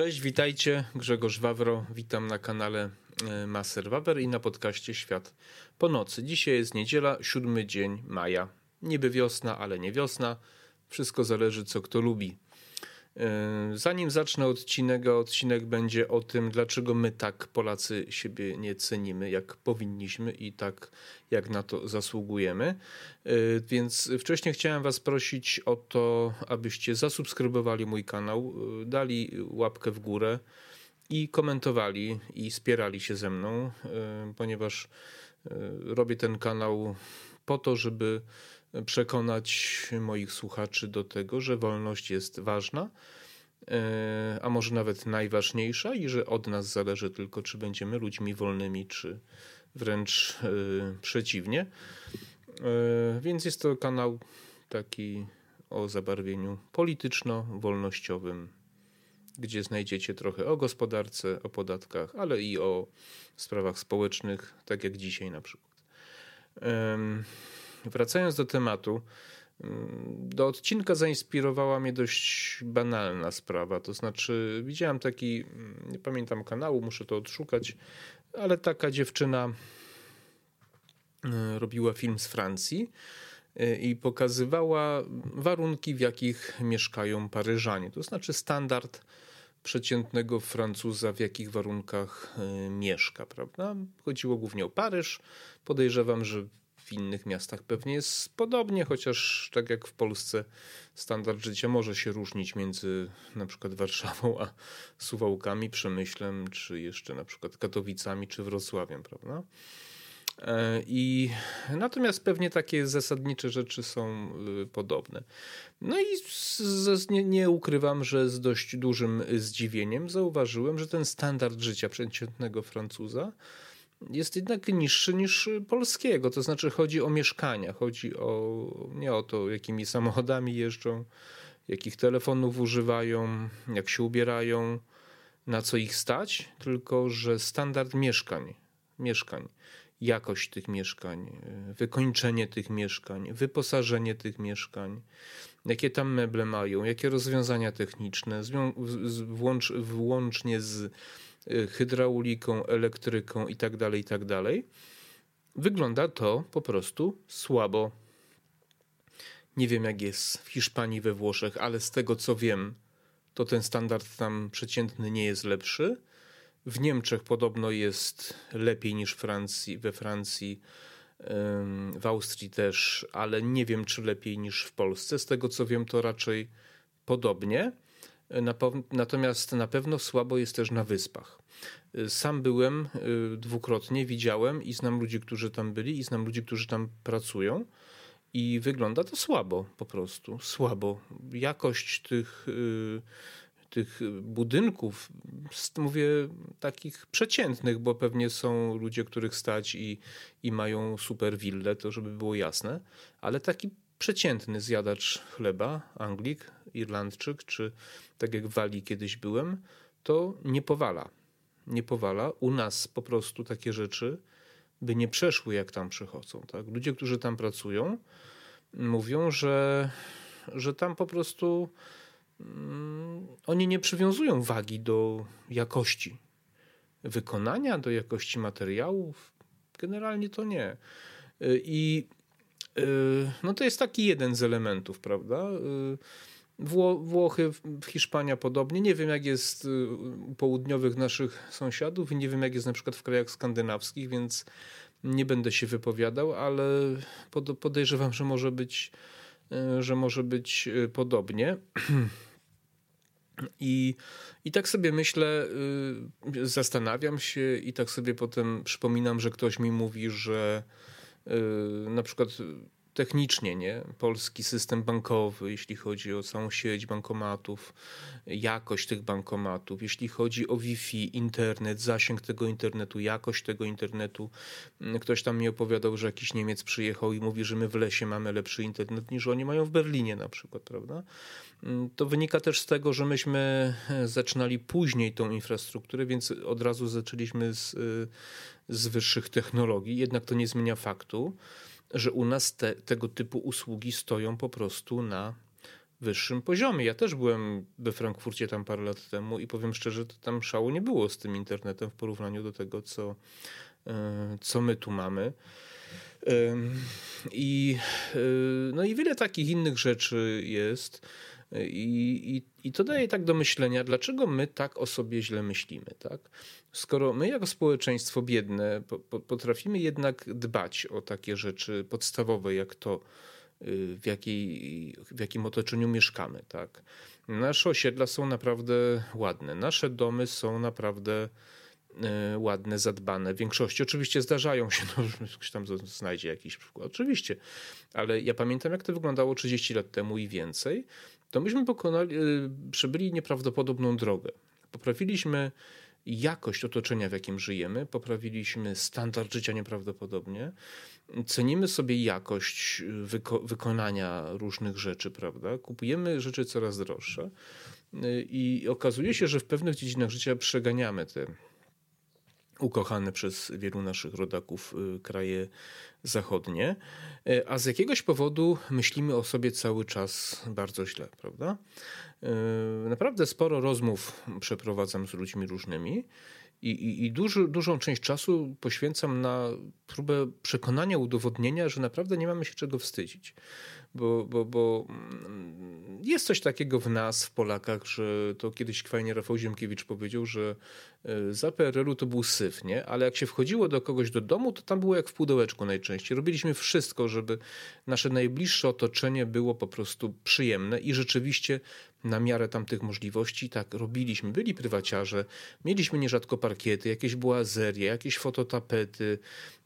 Cześć, witajcie. Grzegorz Wawro. Witam na kanale e, Maser Wawer i na podcaście Świat po nocy. Dzisiaj jest niedziela, siódmy dzień maja. Niby wiosna, ale nie wiosna. Wszystko zależy, co kto lubi. E, zanim zacznę odcinek, odcinek będzie o tym, dlaczego my tak Polacy siebie nie cenimy, jak powinniśmy i tak jak na to zasługujemy. E, więc wcześniej chciałem Was prosić o to, abyście zasubskrybowali mój kanał, e, dali łapkę w górę i komentowali i wspierali się ze mną, ponieważ robię ten kanał po to, żeby przekonać moich słuchaczy do tego, że wolność jest ważna, e, a może nawet najważniejsza i że od nas zależy tylko, czy będziemy ludźmi wolnymi, czy wręcz e, przeciwnie. E, więc jest to kanał taki o zabarwieniu polityczno-wolnościowym, gdzie znajdziecie trochę o gospodarce, o podatkach, ale i o sprawach społecznych, tak jak dzisiaj na przykład. Wracając do tematu, mm, do odcinka zainspirowała mnie dość banalna sprawa. To znaczy, widziałem taki, mm, nie pamiętam kanału, muszę to odszukać, ale taka dziewczyna y, robiła film z Francji y, i pokazywała warunki, w jakich mieszkają Paryżanie. To znaczy standard przeciętnego Francuza, w jakich warunkach y, mieszka, prawda? Chodziło głównie o Paryż. Podejrzewam, że w innych miastach pewnie jest podobnie, chociaż tak jak w Polsce standard życia może się różnić między na przykład Warszawą a Suwałkami, Przemyślem, czy jeszcze na przykład Katowicami, czy Wrocławiem, prawda? E, I natomiast pewnie takie zasadnicze rzeczy są y, podobne. No i z, nie, nie, ukrywam, że z dość dużym zdziwieniem zauważyłem, że ten standard życia przeciętnego Francuza jest jednak niższy niż polskiego. To znaczy chodzi o mieszkania, chodzi o nie o to, jakimi samochodami jeżdżą, jakich telefonów używają, jak się ubierają, na co ich stać, tylko że standard mieszkań, mieszkań, jakość tych mieszkań, wykończenie tych mieszkań, wyposażenie tych mieszkań, jakie tam meble mają, jakie rozwiązania techniczne, włącz, włącznie z Y, hydrauliką, elektryką tak itd., tak wygląda to po prostu słabo. Nie wiem, jak jest w Hiszpanii, we Włoszech, ale z tego co wiem, to ten standard tam przeciętny nie jest lepszy. W Niemczech podobno jest lepiej niż Francji, we Francji, w Austrii też, ale nie wiem, czy lepiej niż w Polsce. Z tego co wiem, to raczej podobnie. Natomiast na pewno słabo jest też na wyspach. Sam byłem y, dwukrotnie, widziałem i znam ludzi, którzy tam byli, i znam ludzi, którzy tam pracują. I wygląda to słabo, po prostu słabo. Jakość tych, y, tych budynków, mówię takich przeciętnych, bo pewnie są ludzie, których stać i, i mają super willę, to żeby było jasne, ale taki przeciętny zjadacz chleba, Anglik, Irlandczyk, czy tak jak w Walii kiedyś byłem, to nie powala. Nie powala. U nas po prostu takie rzeczy by nie przeszły, jak tam przychodzą. Tak? Ludzie, którzy tam pracują, mówią, że, że tam po prostu oni nie przywiązują wagi do jakości wykonania, do jakości materiałów. Generalnie to nie. I y, no to jest taki jeden z elementów, prawda? Y, Wło Włochy, Hiszpania podobnie. Nie wiem, jak jest y, u południowych naszych sąsiadów i nie wiem, jak jest na przykład w krajach skandynawskich, więc nie będę się wypowiadał, ale podejrzewam, że może być, y, że może być y, podobnie. I, I tak sobie myślę, zastanawiam się, i tak sobie potem przypominam, że ktoś mi mówi, że na przykład technicznie, nie? Polski system bankowy, jeśli chodzi o całą sieć bankomatów, jakość tych bankomatów, jeśli chodzi o Wi-Fi, internet, zasięg tego internetu, jakość tego internetu. Ktoś tam mi opowiadał, że jakiś Niemiec przyjechał i mówi, że my w lesie mamy lepszy internet niż oni mają w Berlinie na przykład, prawda? To wynika też z tego, że myśmy zaczynali później tą infrastrukturę, więc od razu zaczęliśmy z, z wyższych technologii, jednak to nie zmienia faktu, że u nas te, tego typu usługi stoją po prostu na wyższym poziomie. Ja też byłem we Frankfurcie tam parę lat temu i powiem szczerze, to tam szału nie było z tym internetem w porównaniu do tego, co, e, co my tu mamy. I, e, no i wiele takich innych rzeczy jest. I, i, I to daje tak do myślenia, dlaczego my tak o sobie źle myślimy. Tak? Skoro my, jako społeczeństwo biedne, po, po, potrafimy jednak dbać o takie rzeczy podstawowe, jak to, y, w, jakiej, w jakim otoczeniu mieszkamy. Tak? Nasze osiedla są naprawdę ładne, nasze domy są naprawdę y, ładne, zadbane w większości. Oczywiście zdarzają się, no, ktoś tam znajdzie jakiś przykład, oczywiście, ale ja pamiętam, jak to wyglądało 30 lat temu i więcej to myśmy pokonali, y, przebyli nieprawdopodobną drogę. Poprawiliśmy jakość otoczenia, w jakim żyjemy, poprawiliśmy standard życia nieprawdopodobnie. Cenimy sobie jakość wyko wykonania różnych rzeczy, prawda? Kupujemy rzeczy coraz droższe y, i okazuje się, że w pewnych dziedzinach życia przeganiamy te ukochane przez wielu naszych rodaków y, kraje zachodnie, y, a z jakiegoś powodu myślimy o sobie cały czas bardzo źle, prawda? Y, naprawdę sporo rozmów przeprowadzam z ludźmi różnymi i, i, i dużą część czasu poświęcam na próbę przekonania, udowodnienia, że naprawdę nie mamy się czego wstydzić bo, bo, bo mm, jest coś takiego w nas, w Polakach, że to kiedyś fajnie Rafał Ziemkiewicz powiedział, że e, za PRL-u to był syf, nie? Ale jak się wchodziło do kogoś do domu, to tam było jak w pudełeczku najczęściej. Robiliśmy wszystko, żeby nasze najbliższe otoczenie było po prostu przyjemne i rzeczywiście na miarę tamtych możliwości tak robiliśmy. Byli prywaciarze, mieliśmy nierzadko parkiety, jakieś błazerie, jakieś fototapety,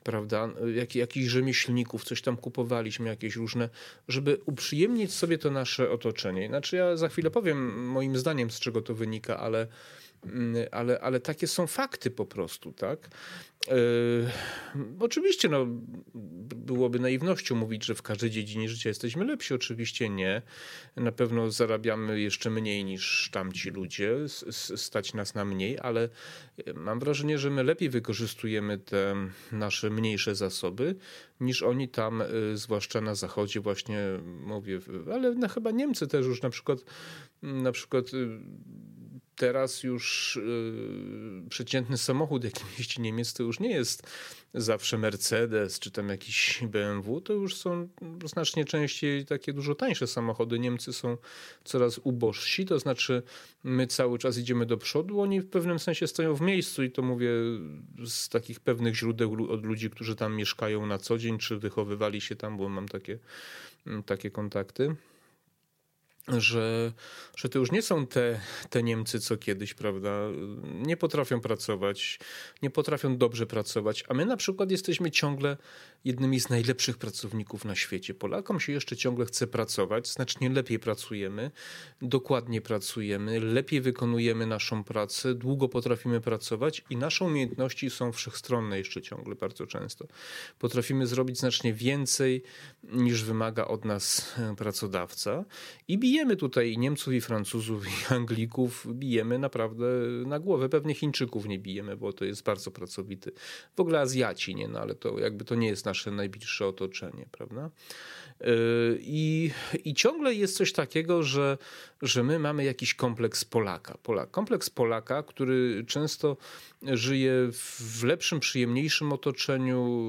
prawda, jak, jakichś rzemieślników, coś tam kupowaliśmy, jakieś różne, żeby uprzyjemnić sobie to nasze otoczenie. Znaczy ja za chwilę powiem moim zdaniem, z czego to wynika, ale ale, ale takie są fakty po prostu, tak? Yy, oczywiście no, byłoby naiwnością mówić, że w każdej dziedzinie życia jesteśmy lepsi. Oczywiście nie. Na pewno zarabiamy jeszcze mniej niż tamci ludzie, stać nas na mniej, ale mam wrażenie, że my lepiej wykorzystujemy te nasze mniejsze zasoby niż oni tam, y, zwłaszcza na zachodzie właśnie mówię, ale no, chyba Niemcy też już na przykład na przykład teraz już yy, przeciętny samochód, jakim jeździ Niemiec, to już nie jest zawsze Mercedes czy tam jakiś BMW, to już są znacznie częściej takie dużo tańsze samochody. Niemcy są coraz ubożsi, to znaczy my cały czas idziemy do przodu, oni w pewnym sensie stoją w miejscu i to mówię z takich pewnych źródeł od ludzi, którzy tam mieszkają na co dzień, czy wychowywali się tam, bo mam takie, takie kontakty że, że to już nie są te, te Niemcy, co kiedyś, prawda? Nie potrafią pracować, nie potrafią dobrze pracować, a my na przykład jesteśmy ciągle jednymi z najlepszych pracowników na świecie. Polakom się jeszcze ciągle chce pracować, znacznie lepiej pracujemy, dokładnie pracujemy, lepiej wykonujemy naszą pracę, długo potrafimy pracować i nasze umiejętności są wszechstronne jeszcze ciągle bardzo często. Potrafimy zrobić znacznie więcej niż wymaga od nas e, pracodawca i bijemy tutaj Niemców i Francuzów i Anglików, bijemy naprawdę na głowę. Pewnie Chińczyków nie bijemy, bo to jest bardzo pracowity. W ogóle Azjaci, nie? No ale to jakby to nie jest nasze najbliższe otoczenie, prawda? Yy, I, I ciągle jest coś takiego, że, że my mamy jakiś kompleks Polaka. Polak. Kompleks Polaka, który często żyje w lepszym, przyjemniejszym otoczeniu,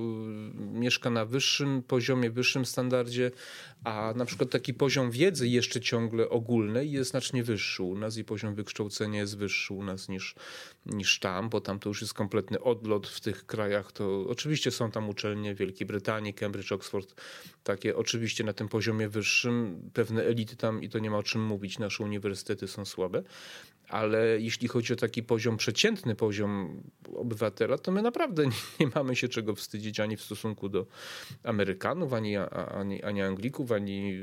mieszka na wyższym poziomie, wyższym standardzie, a na przykład taki poziom wiedzy jeszcze ciągle ogólnej jest znacznie wyższy u nas i poziom wykształcenia jest wyższy u nas niż, niż tam, bo tam to już jest kompletny odlot w tych krajach. To oczywiście są tam uczelnie Wielkiej Brytanii, Cambridge, Oxford, takie oczywiście na tym poziomie wyższym, pewne elity tam i to nie ma o czym mówić, nasze uniwersytety są słabe, ale jeśli chodzi o taki poziom przeciętny, poziom obywatela, to my naprawdę nie, nie mamy się czego wstydzić ani w stosunku do Amerykanów, ani, ani, ani Anglików, ani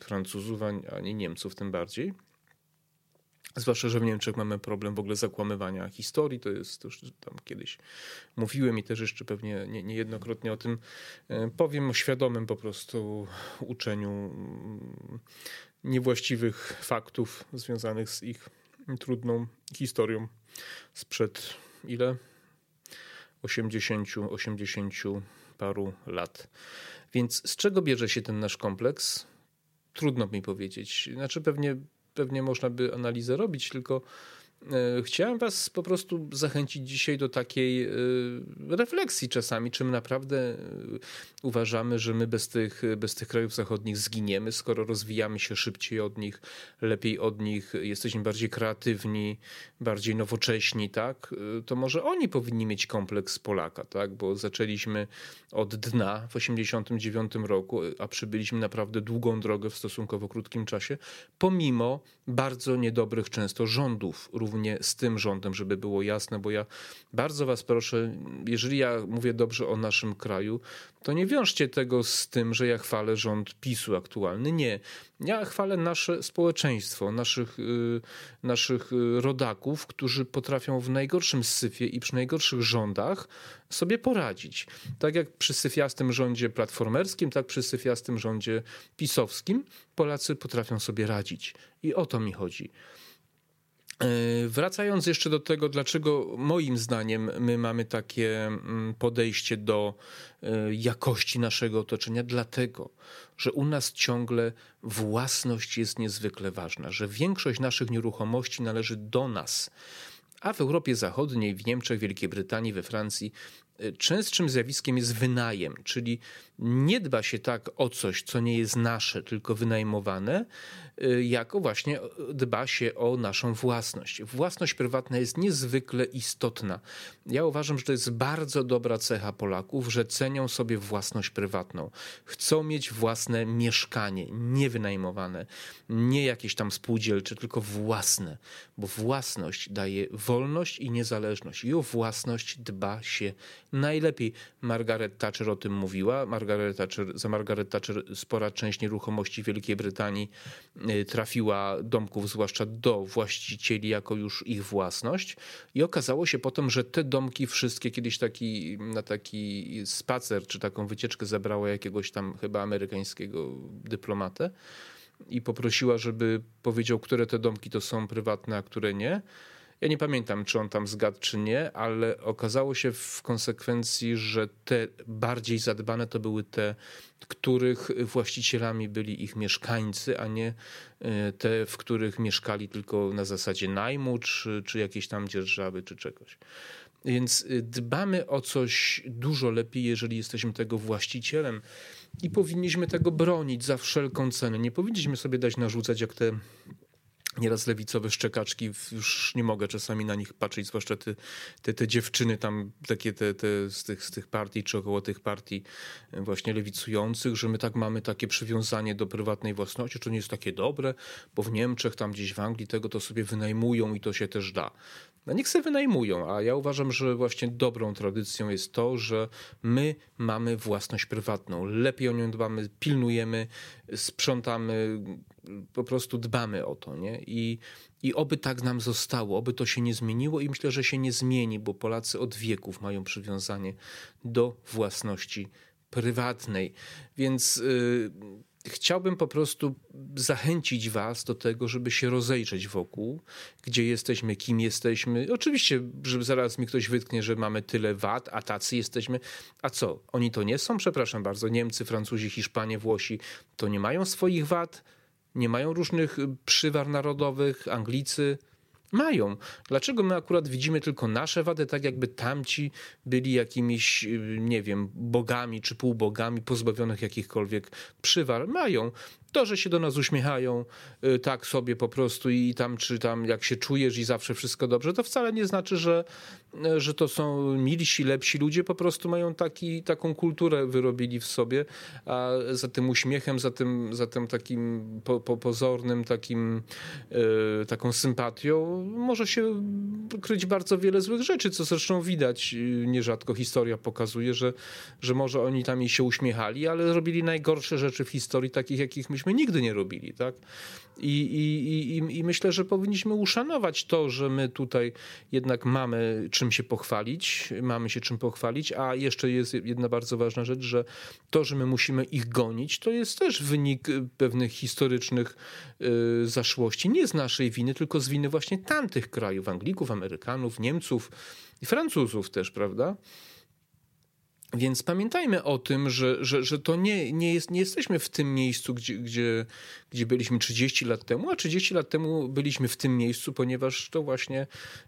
Francuzów, ani, ani Niemców tym bardziej. Zwłaszcza, że w Niemczech mamy problem w ogóle zakłamywania historii. To jest już tam kiedyś mówiłem i też jeszcze pewnie nie, niejednokrotnie o tym e, powiem, o świadomym po prostu uczeniu mm, niewłaściwych faktów związanych z ich trudną historią sprzed ile? 80, 80 paru lat. Więc z czego bierze się ten nasz kompleks? trudno mi powiedzieć. Znaczy pewnie, pewnie można by analizę robić, tylko chciałem Was po prostu zachęcić dzisiaj do takiej e, refleksji czasami, czym naprawdę e, uważamy, że my bez tych, bez tych krajów zachodnich zginiemy, skoro rozwijamy się szybciej od nich, lepiej od nich, jesteśmy bardziej kreatywni, bardziej nowocześni, tak? To może oni powinni mieć kompleks Polaka, tak? Bo zaczęliśmy od dna w 89 roku, a przybyliśmy naprawdę długą drogę w stosunkowo krótkim czasie, pomimo bardzo niedobrych często rządów, równie z tym rządem, żeby było jasne, bo ja bardzo was proszę, jeżeli ja mówię dobrze o naszym kraju, to nie wiążcie tego z tym, że ja chwalę rząd PiSu aktualny. Nie. Ja chwalę nasze społeczeństwo, naszych, y, naszych y, rodaków, którzy potrafią w najgorszym syfie i przy najgorszych rządach sobie poradzić. Tak jak przy syfiastym rządzie platformerskim, tak przy syfiastym rządzie pisowskim Polacy potrafią sobie radzić. I o to mi chodzi. E, wracając jeszcze do tego, dlaczego moim zdaniem my mamy takie mm, podejście do e, jakości naszego otoczenia, dlatego, że u nas ciągle własność jest niezwykle ważna, że większość naszych nieruchomości należy do nas. A w Europie Zachodniej, w Niemczech, Wielkiej Brytanii, we Francji częstszym zjawiskiem jest wynajem, czyli nie dba się tak o coś, co nie jest nasze, tylko wynajmowane, Y, jako właśnie dba się o naszą własność. Własność prywatna jest niezwykle istotna. Ja uważam, że to jest bardzo dobra cecha Polaków, że cenią sobie własność prywatną. Chcą mieć własne mieszkanie, nie wynajmowane, nie jakieś tam spółdzielcze, tylko własne, bo własność daje wolność i niezależność i o własność dba się najlepiej. Margaret Thatcher o tym mówiła. Margaret Thatcher, za Margaret Thatcher spora część nieruchomości Wielkiej Brytanii Y, trafiła domków, zwłaszcza do właścicieli, jako już ich własność. I okazało się potem, że te domki wszystkie kiedyś taki, na taki spacer czy taką wycieczkę zabrała jakiegoś tam chyba amerykańskiego dyplomatę i poprosiła, żeby powiedział, które te domki to są prywatne, a które nie. Ja nie pamiętam, czy on tam zgadł, czy nie, ale okazało się w konsekwencji, że te bardziej zadbane to były te, których właścicielami byli ich mieszkańcy, a nie e, te, w których mieszkali tylko na zasadzie najmu, czy, czy jakiejś tam dzierżawy, czy czegoś. Więc y, dbamy o coś dużo lepiej, jeżeli jesteśmy tego właścicielem i powinniśmy tego bronić za wszelką cenę. Nie powinniśmy sobie dać narzucać, jak te nieraz lewicowe szczekaczki, już nie mogę czasami na nich patrzeć, zwłaszcza te, te, te dziewczyny tam, takie te, te z, tych, z tych partii, czy około tych partii e, właśnie lewicujących, że my tak mamy takie przywiązanie do prywatnej własności, to nie jest takie dobre, bo w Niemczech, tam gdzieś w Anglii tego to sobie wynajmują i to się też da. No niech sobie wynajmują, a ja uważam, że właśnie dobrą tradycją jest to, że my mamy własność prywatną. Lepiej o nią dbamy, pilnujemy, sprzątamy, po prostu dbamy o to, nie? I, I oby tak nam zostało, oby to się nie zmieniło i myślę, że się nie zmieni, bo Polacy od wieków mają przywiązanie do własności prywatnej. Więc yy, chciałbym po prostu zachęcić Was do tego, żeby się rozejrzeć wokół, gdzie jesteśmy, kim jesteśmy. Oczywiście, żeby zaraz mi ktoś wytknie, że mamy tyle wad, a tacy jesteśmy. A co? Oni to nie są? Przepraszam bardzo. Niemcy, Francuzi, Hiszpanie, Włosi to nie mają swoich wad? Nie mają różnych przywar narodowych, Anglicy mają. Dlaczego my akurat widzimy tylko nasze wady, tak jakby tamci byli jakimiś, nie wiem, bogami czy półbogami pozbawionych jakichkolwiek przywar? Mają. To, że się do nas uśmiechają y, tak sobie po prostu i tam, czy tam jak się czujesz i zawsze wszystko dobrze, to wcale nie znaczy, że, y, że to są milsi, lepsi ludzie, po prostu mają taki, taką kulturę wyrobili w sobie, a za tym uśmiechem, za tym, za tym takim po, po pozornym, takim, yy, taką sympatią może się kryć bardzo wiele złych rzeczy, co zresztą widać y, nierzadko historia pokazuje, że, że może oni tam i się uśmiechali, ale robili najgorsze rzeczy w historii, takich jakich myśmy nigdy nie robili, tak? I, i, i, I myślę, że powinniśmy uszanować to, że my tutaj jednak mamy czym się pochwalić, mamy się czym pochwalić, a jeszcze jest jedna bardzo ważna rzecz, że to, że my musimy ich gonić, to jest też wynik pewnych historycznych y, zaszłości, nie z naszej winy, tylko z winy właśnie tamtych krajów, Anglików, Amerykanów, Niemców i Francuzów też, prawda? Więc pamiętajmy o tym, że, że, że to nie, nie, jest, nie jesteśmy w tym miejscu, gdzie, gdzie, gdzie byliśmy 30 lat temu, a 30 lat temu byliśmy w tym miejscu, ponieważ to właśnie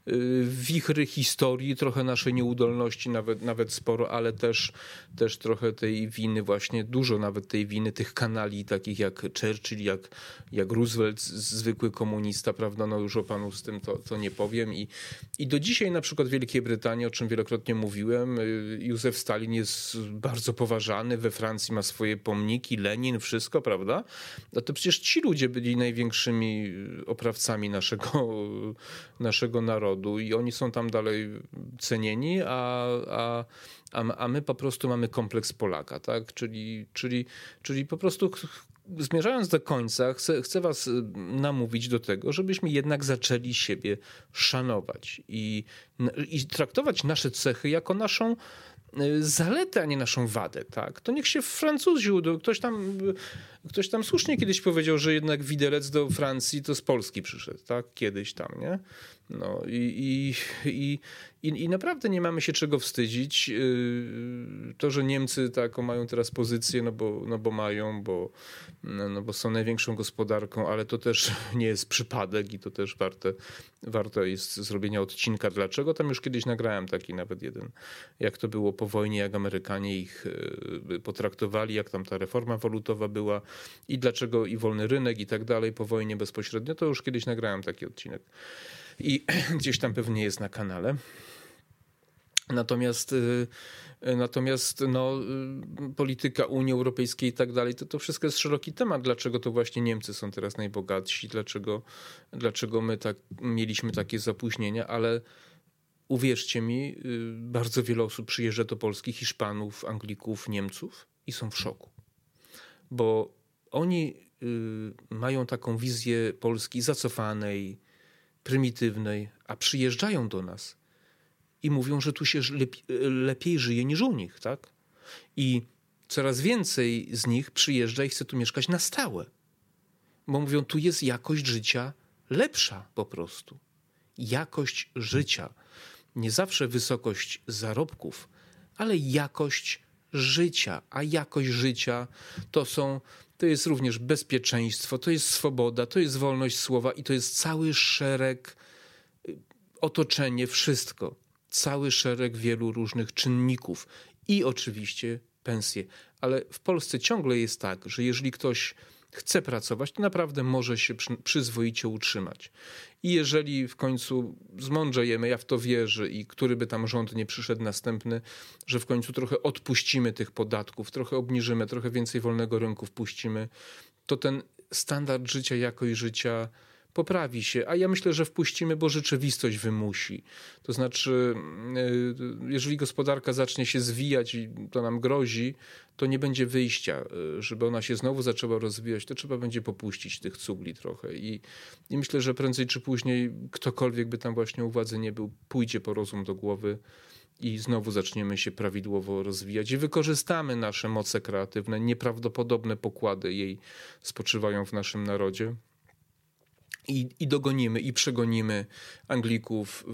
y, wichry historii, trochę naszej nieudolności, nawet, nawet sporo, ale też, też trochę tej winy, właśnie dużo nawet tej winy tych kanali, takich jak Churchill, jak, jak Roosevelt, zwykły komunista, prawda? No już o panu z tym to, to nie powiem. I, I do dzisiaj na przykład Wielkiej Brytanii, o czym wielokrotnie mówiłem, y, Józef Stalin jest bardzo poważany, we Francji ma swoje pomniki, Lenin, wszystko, prawda? No to przecież ci ludzie byli największymi oprawcami naszego, naszego narodu i oni są tam dalej cenieni, a, a, a, my po prostu mamy kompleks Polaka, tak? Czyli, czyli, czyli po prostu zmierzając do końca, chcę, chcę Was namówić do tego, żebyśmy jednak zaczęli siebie szanować i, i traktować nasze cechy jako naszą zaletę, a nie naszą wadę, tak? To niech się Francuzi. Ktoś tam, ktoś tam słusznie kiedyś powiedział, że jednak widelec do Francji to z Polski przyszedł, tak? Kiedyś tam, nie? No i, i, i, i, naprawdę nie mamy się czego wstydzić. Y, to, że Niemcy taką mają teraz pozycję, no bo, no bo mają, bo, no, bo są największą gospodarką, ale to też nie jest przypadek i to też warte, warto jest zrobienia odcinka. Dlaczego? Tam już kiedyś nagrałem taki nawet jeden, jak to było po wojnie, jak Amerykanie ich y, potraktowali, jak tam ta reforma walutowa była i dlaczego i wolny rynek i tak dalej po wojnie bezpośrednio. To już kiedyś nagrałem taki odcinek i gdzieś tam pewnie jest na kanale. Natomiast, y, natomiast no, y, polityka Unii Europejskiej i tak dalej, to, to wszystko jest szeroki temat. Dlaczego to właśnie Niemcy są teraz najbogatsi, dlaczego, dlaczego my tak, mieliśmy takie zapóźnienia, ale uwierzcie mi, y, bardzo wiele osób przyjeżdża do Polski, Hiszpanów, Anglików, Niemców i są w szoku. Bo oni mają taką wizję Polski zacofanej, prymitywnej, a przyjeżdżają do nas i mówią, że tu się lepiej, lepiej żyje niż u nich, tak? I coraz więcej z nich przyjeżdża i chce tu mieszkać na stałe. Bo mówią, tu jest jakość życia lepsza po prostu. Jakość życia. Nie zawsze wysokość zarobków, ale jakość życia. A jakość życia to są to jest również bezpieczeństwo, to jest swoboda, to jest wolność słowa i to jest cały szereg, y, otoczenie, wszystko. Cały szereg wielu różnych czynników i oczywiście pensje. Ale w Polsce ciągle jest tak, że jeżeli ktoś chce pracować, to naprawdę może się przyzwoicie utrzymać. I jeżeli w końcu zmądrzejemy, ja w to wierzę i który by tam rząd nie przyszedł następny, że w końcu trochę odpuścimy tych podatków, trochę obniżymy, trochę więcej wolnego rynku wpuścimy, to ten standard życia, jakość życia poprawi się, a ja myślę, że wpuścimy, bo rzeczywistość wymusi. To znaczy, e, jeżeli gospodarka zacznie się zwijać i to nam grozi, to nie będzie wyjścia. E, żeby ona się znowu zaczęła rozwijać, to trzeba będzie popuścić tych cugli trochę. I, i myślę, że prędzej czy później ktokolwiek by tam właśnie u władzy nie był, pójdzie po rozum do głowy i znowu zaczniemy się prawidłowo rozwijać i wykorzystamy nasze moce kreatywne. Nieprawdopodobne pokłady jej spoczywają w naszym narodzie i, i dogonimy i przegonimy Anglików,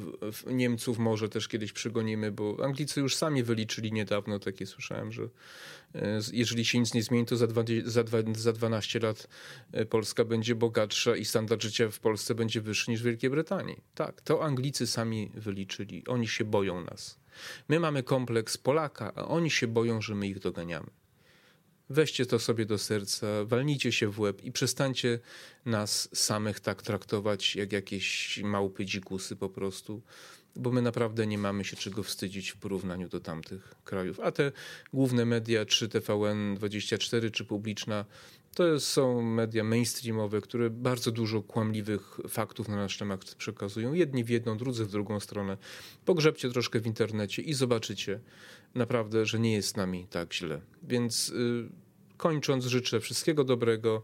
Niemców może też kiedyś przegonimy, bo Anglicy już sami wyliczyli niedawno, takie słyszałem, że e, jeżeli się nic nie zmieni, to za, dwa, za, dwa, za 12 lat e, Polska będzie bogatsza i standard życia w Polsce będzie wyższy niż w Wielkiej Brytanii. Tak, to Anglicy sami wyliczyli. Oni się boją nas. My mamy kompleks Polaka, a oni się boją, że my ich doganiamy. Weźcie to sobie do serca, walnijcie się w łeb i przestańcie nas samych tak traktować jak jakieś małpy dzikusy po prostu, bo my naprawdę nie mamy się czego wstydzić w porównaniu do tamtych krajów. A te główne media, czy TVN24, czy publiczna, to są media mainstreamowe, które bardzo dużo kłamliwych faktów na nasz temat przekazują. Jedni w jedną, drudzy w drugą stronę. Pogrzebcie troszkę w internecie i zobaczycie naprawdę, że nie jest z nami tak źle. Więc yy, kończąc, życzę wszystkiego dobrego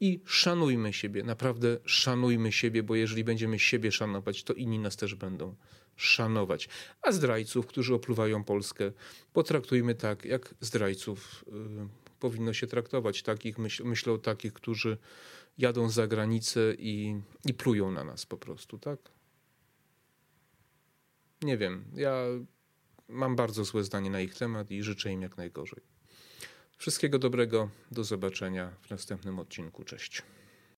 i szanujmy siebie. Naprawdę szanujmy siebie, bo jeżeli będziemy siebie szanować, to inni nas też będą szanować. A zdrajców, którzy opluwają Polskę, potraktujmy tak, jak zdrajców. Yy, powinno się traktować. Takich, myśl, myślę o takich, którzy jadą za granicę i, i plują na nas po prostu, tak? Nie wiem. Ja mam bardzo złe zdanie na ich temat i życzę im jak najgorzej. Wszystkiego dobrego, do zobaczenia w następnym odcinku. Cześć.